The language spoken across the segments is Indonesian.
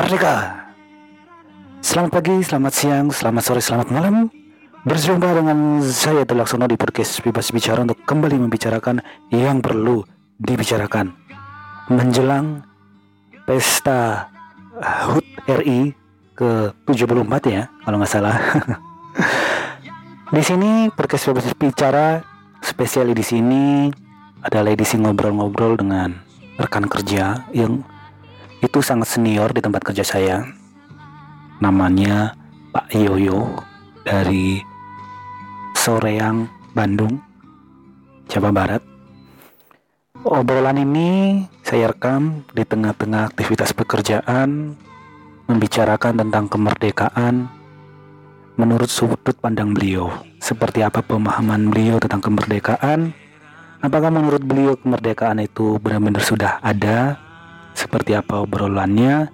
Merdeka. Selamat pagi, selamat siang, selamat sore, selamat malam. Berjumpa dengan saya Telaksono di podcast Bebas Bicara untuk kembali membicarakan yang perlu dibicarakan. Menjelang pesta HUT RI ke-74 ya, kalau nggak salah. di sini podcast Bebas Bicara spesial di sini adalah edisi ngobrol-ngobrol dengan rekan kerja yang itu sangat senior di tempat kerja saya. Namanya Pak Yoyo dari Soreang, Bandung, Jawa Barat. Obrolan ini saya rekam di tengah-tengah aktivitas pekerjaan, membicarakan tentang kemerdekaan menurut sudut pandang beliau. Seperti apa pemahaman beliau tentang kemerdekaan? Apakah menurut beliau kemerdekaan itu benar-benar sudah ada seperti apa obrolannya?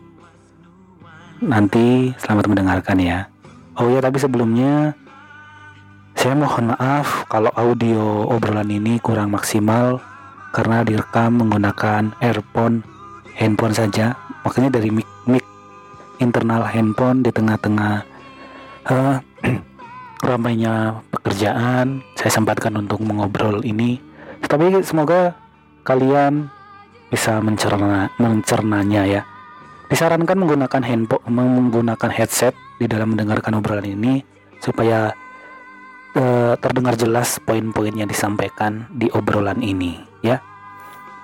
Nanti selamat mendengarkan ya. Oh ya, tapi sebelumnya saya mohon maaf kalau audio obrolan ini kurang maksimal karena direkam menggunakan earphone handphone saja. Makanya dari mic, mic internal handphone di tengah-tengah uh, ramainya pekerjaan saya sempatkan untuk mengobrol ini. Tapi semoga kalian bisa mencerna mencernanya ya. Disarankan menggunakan handphone menggunakan headset di dalam mendengarkan obrolan ini supaya uh, terdengar jelas poin-poin yang disampaikan di obrolan ini ya.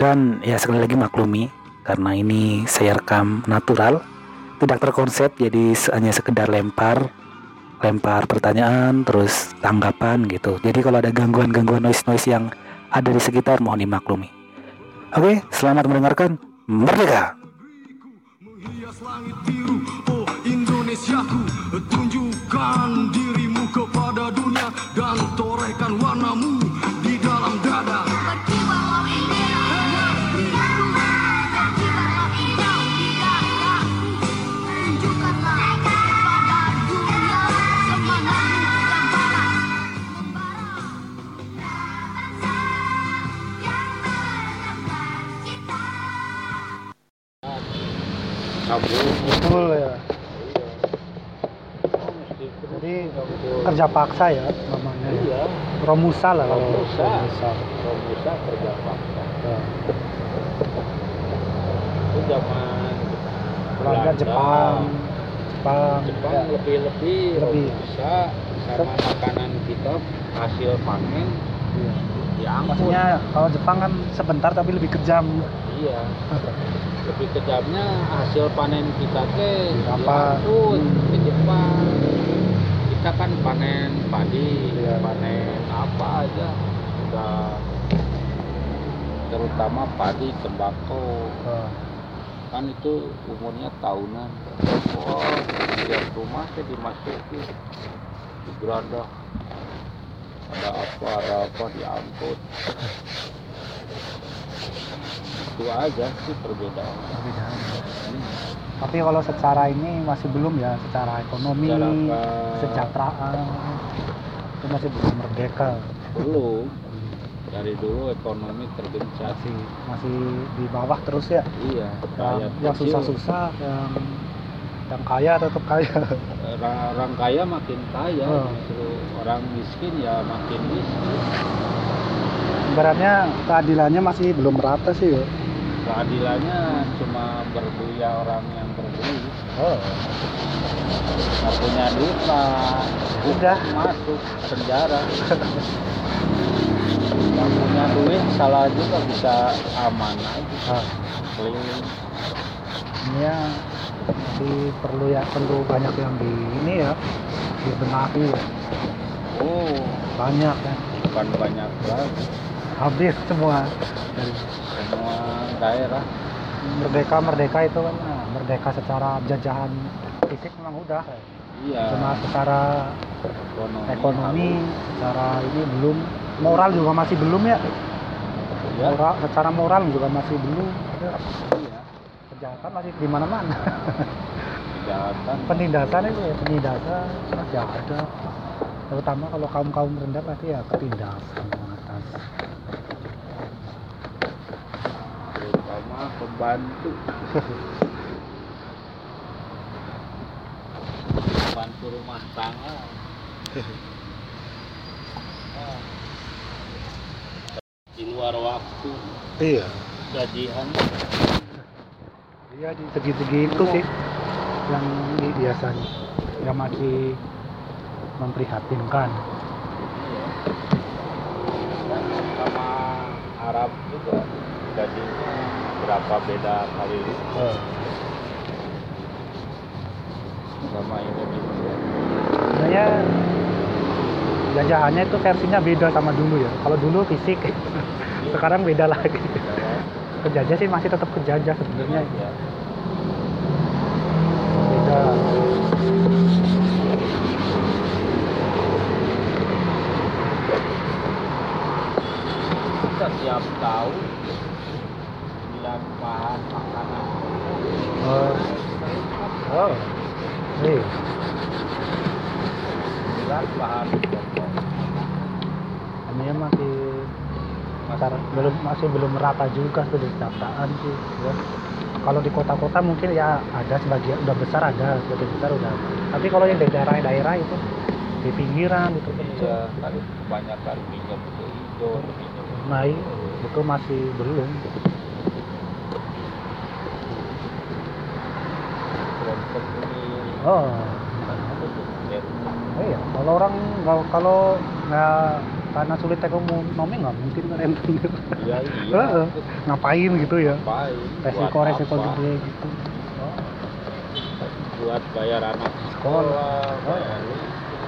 Dan ya sekali lagi maklumi karena ini saya rekam natural tidak terkonsep jadi hanya sekedar lempar lempar pertanyaan terus tanggapan gitu. Jadi kalau ada gangguan-gangguan noise-noise yang ada di sekitar mohon dimaklumi. Oke, selamat mendengarkan. Merdeka. Betul ya jadi kerja paksa ya namanya Iya, romusa lah kalau Romusa. romusa Romusa kerja paksa. Ya. Itu zaman Belanda Jepang Jepang Jepang ya. lebih-lebih Lebih. Romusa karena makanan kita hasil panen Diangkut. maksudnya kalau Jepang kan sebentar tapi lebih kejam Iya. Lebih kejamnya hasil panen kita teh Apa? Hmm. ke Jepang. Kita kan panen padi, Iya. panen apa aja. Udah terutama padi, tembakau. Nah, kan itu umurnya tahunan oh tiap rumah teh dimasuki di geranda ada apa ada apa diangkut itu aja sih perbedaan perbedaan. Hmm. tapi kalau secara ini masih belum ya secara ekonomi kesejahteraan itu masih belum merdeka. Belum. Dari dulu ekonomi tergencet masih masih di bawah terus ya? Iya yang, susah-susah yang yang kaya tetap kaya? Orang, orang kaya makin kaya Oh. justru orang miskin ya makin miskin. Ibaratnya keadilannya masih belum merata sih ya keadilannya cuma berduia orang yang berduit oh. Nggak punya duit lah Udah. masuk penjara. Yang punya duit salah juga bisa aman aja. Keliling. Ini ya masih perlu ya perlu banyak yang di ini ya dibenahi ya. oh. Banyak kan bukan banyak lagi habis semua. Dari semua daerah. Merdeka merdeka itu kan nah, merdeka secara jajahan fisik memang udah. Ya. iya. Cuma secara ekonomi, ekonomi secara ini belum. Moral juga masih belum ya. Ya moral secara moral juga masih belum. Ya. Kejahatan masih di mana mana kejahatan. Penindasan itu ya penindasan masih ada. Terutama kalau kaum kaum rendah pasti ya ketindasan ke atas. Terutama pembantu. Bantu rumah tangga. Ah. di luar waktu. Iya. Gajian iya di segi-segi itu sih yang biasanya. Yang masih memprihatinkan. Iya. Sama Arab juga gajinya berapa beda kali lipat oh. sama Indonesia sebenarnya jajahannya itu versinya beda sama dulu ya. Kalau dulu fisik sekarang beda lagi penjajah sih masih tetap penjajah sebenarnya ya. beda. Kita tiap tahun bilang bahan makanan. Oh. Oh. Iya bilang bahan pokok. Ini masih masar belum masih belum merata juga tuh di Jakartaan sih ya. kalau di kota-kota mungkin ya ada sebagian udah besar ada sebagian besar udah tapi kalau yang di daerah-daerah itu di pinggiran itu iya kan kebanyakan minyak itu hijau minyak nah itu masih belum. Oh. kan. Oh iya, kalau orang kalau nggak karena sulit ekonomi nggak mungkin renting gitu. iya iya. Ngapain gitu ya? Ngapain? Resiko Buat resiko apa? gede gitu. buat bayar anak Sekolah. sekolah bayar listrik,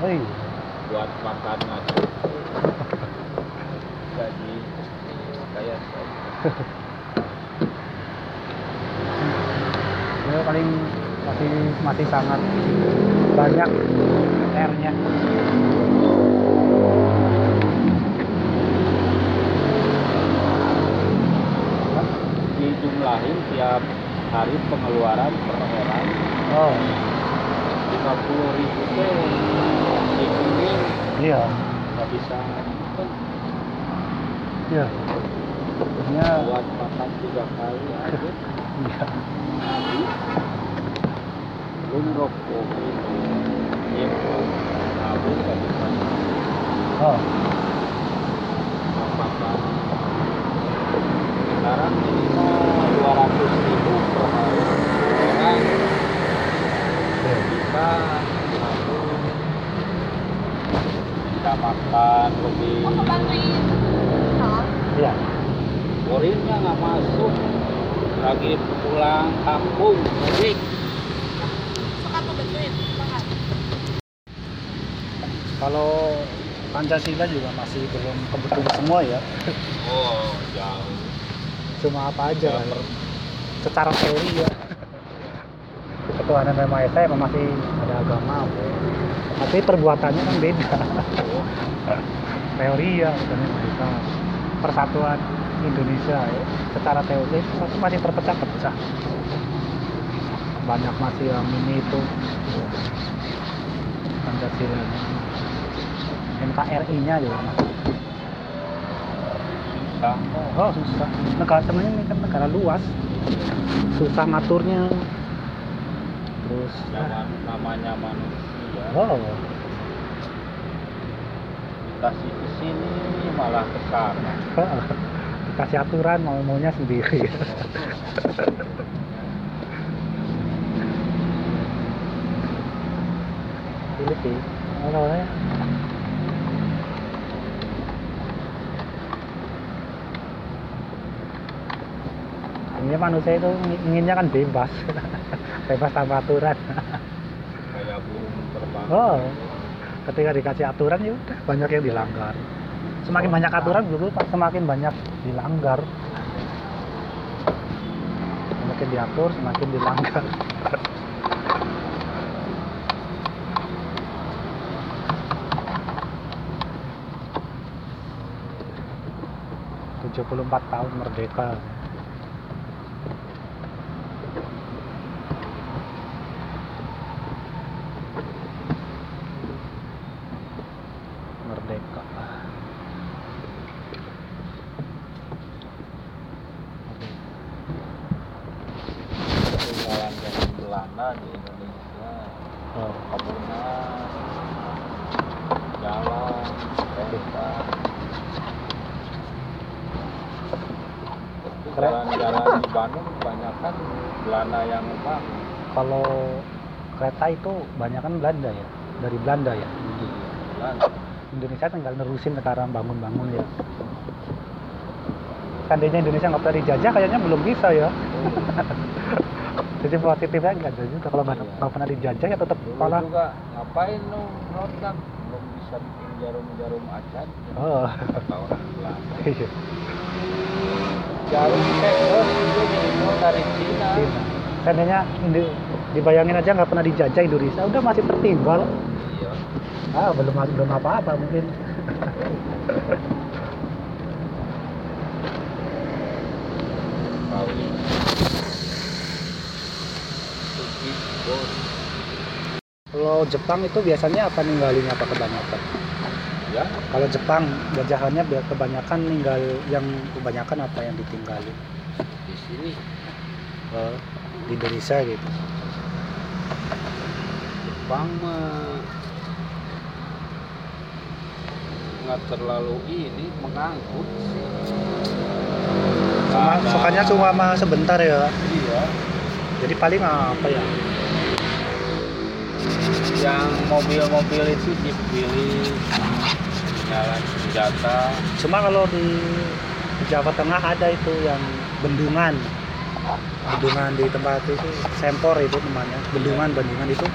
Oh iya. buat makan nasi gaji kayak Ya, paling masih masih sangat banyak pengeluaran per orang. Oh. 50 ribu teh. Dihitungin iya, nggak bisa. Iya. Sebenarnya buat makan tiga kali aja. Iya. belum rokok. Minum impor habis nggak bisa. Oh makan sekarang minimal 200 ribu per hari orang iya. bisa satu bisa makan lebih Iya. Urinnya nggak masuk lagi pulang kampung mudik Kalau Pancasila juga masih belum kebetulan semua ya. oh jauh. Cuma apa aja Ya, kan. per- secara teori ya. Ketuhanan dan Maha Esa emang masih ada agama oke. tapi perbuatannya kan beda. Teori ya Esa. Persatuan Indonesia ya. Secara teori itu masih terpecah-pecah banyak masih yang ini itu. Pancasila NKRI nya juga masih susah Oh susah. Negara sebenarnya ini kan negara luas. Susah ngaturnya. Terus. nyaman namanya manusia Oh. dikasih ke sini malah ke sana Dikasih aturan mau maunya sendiri. Sulit sih. Awalnya Ini manusia itu inginnya kan bebas, bebas tanpa aturan. kayak burung terbang Oh, ketika dikasih aturan ya udah banyak yang dilanggar. Semakin banyak aturan dulu Pak, semakin banyak dilanggar. Semakin diatur, semakin dilanggar. Tujuh puluh empat tahun merdeka. Merdeka. ketinggalan zaman Belanda ada di Indonesia oh. bangunan jalan kereta Jalan-jalan di Bandung kebanyakan Belanda yang bangun kalau kereta itu banyak kan Belanda ya dari Belanda ya. Belanda. Indonesia tinggal nerusin sekarang bangun-bangun ya. Seandainya Indonesia nggak pernah dijajah kayaknya belum bisa ya. Jadi positifnya nggak ada juga kalau nggak Iya. pernah dijajah ya tetap dulu malah juga ngapain lu produk belum bisa bikin jarum-jarum acan oh. Kata orang Belanda. Iya jarum minimal dari Cina dibayangin aja nggak pernah dijajah Indonesia. Udah masih tertinggal. Iya. Ah belum belum apa-apa mungkin. Kalau Jepang itu biasanya apa ninggalin apa kebanyakan ya. Kalau Jepang jajahannya biar kebanyakan ninggal yang kebanyakan apa yang ditinggalin di sini. Oh, di Indonesia gitu. Jepang mah nggak terlalu ini mengangkut Cuma, Ada- sukanya cuma mah sebentar ya. Iya. Jadi paling apa ya? Yang mobil-mobil itu dipilih jalan senjata. Cuma kalau di Jawa Tengah ada itu yang bendungan. Bendungan di tempat itu Sempor itu namanya. Bendungan bendungan itu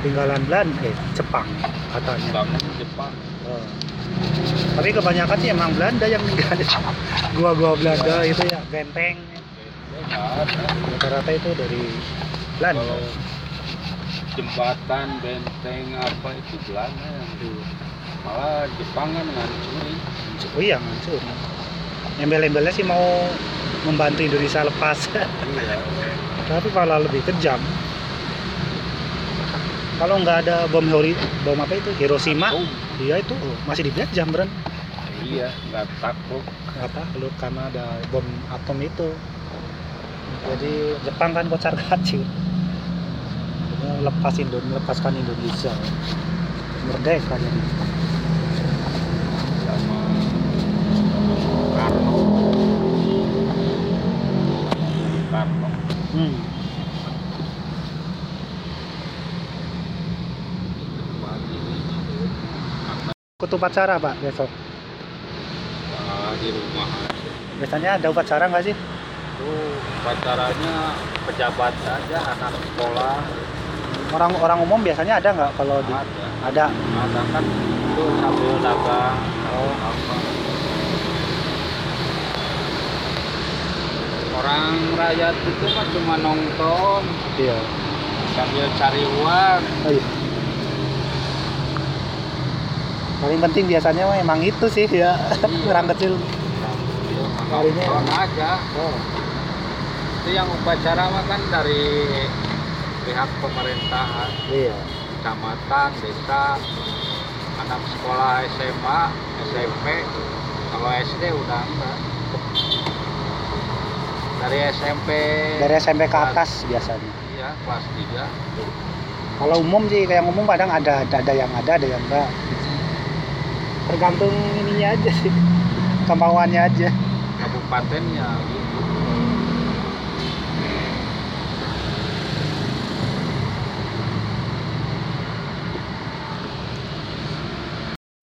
tinggalan Belanda eh Jepang katanya. Bangun Jepang. Oh. tapi kebanyakan sih emang Belanda yang ninggalin. Gua-gua Belanda itu ya benteng rata-rata itu dari Belanda. Kalau jembatan benteng apa itu Belanda yang dulu malah Jepang kan ngancurin oh iya hancur embel-embelnya sih mau membantu Indonesia lepas. Iya. Tapi malah lebih kejam. Kalau nggak ada bom Hori, bom apa itu? Hiroshima? Atom. iya itu. Oh, masih dijajah beren iya nggak takluk apa lu karena ada bom atom itu. Jadi Jepang kan kocar kacir lepas Indo melepaskan Indonesia. Merdeka jadi hmm. ikut upacara pak besok? Ah, di rumah. Biasanya ada upacara nggak sih? Itu pacarannya pejabat saja anak sekolah. Orang orang umum biasanya ada nggak kalau di ada. Ada. Ada kan itu sambil dagang oh apa orang rakyat itu kan cuma nongkrong. Iya. Sambil cari uang. Oh, iya. paling penting biasanya mah emang itu sih ya. Orang kecil. Carinya- nongkrong aja. Oh. Itu yang upacara mah kan dari pihak pemerintahan. Iya. Kecamatan desa anak sekolah SMA SMP kalau SD udah enggak dari SMP dari SMP ke atas biasanya. Iya kelas 3 kalau umum sih kayak umum kadang ada ada, ada yang ada ada yang enggak. Tergantung ininya aja sih. Kemauannya aja. Kabupatennya gitu.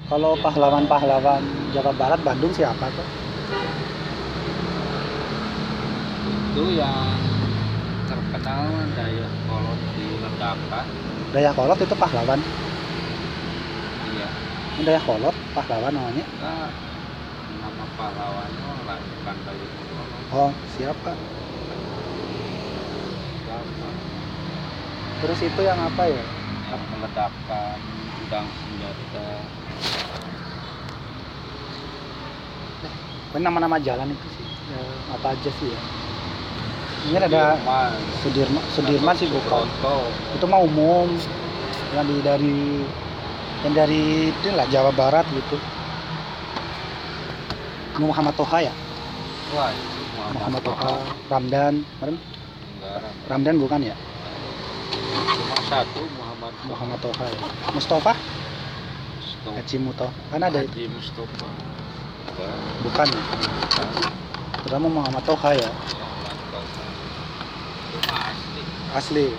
Kalau pahlawan-pahlawan Jawa Barat Bandung siapa tuh itu yang terkenal mah daya kolot di ledakan Dayakolot itu pahlawan. Iya. Dayakolot kolot pahlawan namanya. Kita nama pahlawannya lakukan dari kolot. Oh siapa terus itu yang apa ya? Yang meledakkan gudang senjata. Pokoknya nama-nama jalan itu sih. Ya, apa aja sih ya ini ada Sudirman, Sudirman sih bukan itu mah umum. Yang di dari yang dari itu lah Jawa Barat gitu. Muhammad Toha ya? Wah, itu Muhammad Toha. Ramdan Kemarin? Enggak, Ramdan. Bukan ya? Satu Muhammad Muhammad Toha ya. Mustafa? Mustafa. Haji Muto kan ada itu? Haji Mustafa. Bukan, bukan. Bukan. terutama Muhammad Toha ya? Muhammad Toha itu asli.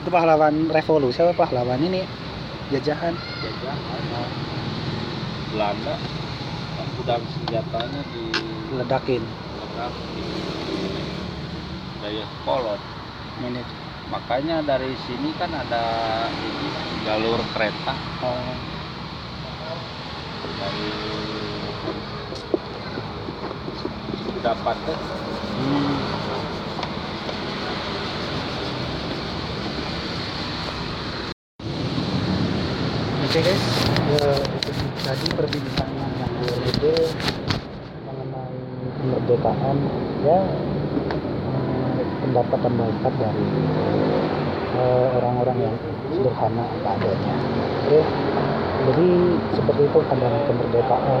Itu pahlawan revolusi apa pahlawan ini? Jajahan. Jajahan Belanda. Kan gudang senjatanya di ledakin. Ledak di daya kolot. Ini. Makanya dari sini kan ada ini jalur kereta. Oh, dari dapat hmm. Oke guys, ya, itu tadi perbincangan yang berbeda mengenai kemerdekaan ya eh, pendapat dan pendapat dari eh, orang-orang yang sederhana apa adanya. Oke, jadi seperti itu pandangan kemerdekaan,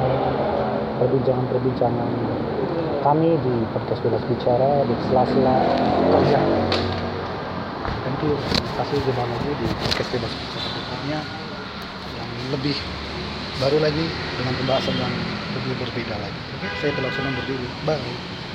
perbincangan-perbincangan kami di podcast bebas bicara di sela-sela kerja. Thank you. Terima kasih jumpa lagi di podcast bebas bicara berikutnya lebih baru lagi dengan pembahasan yang lebih berbeda lagi. Saya telah senang berdiri. Bye.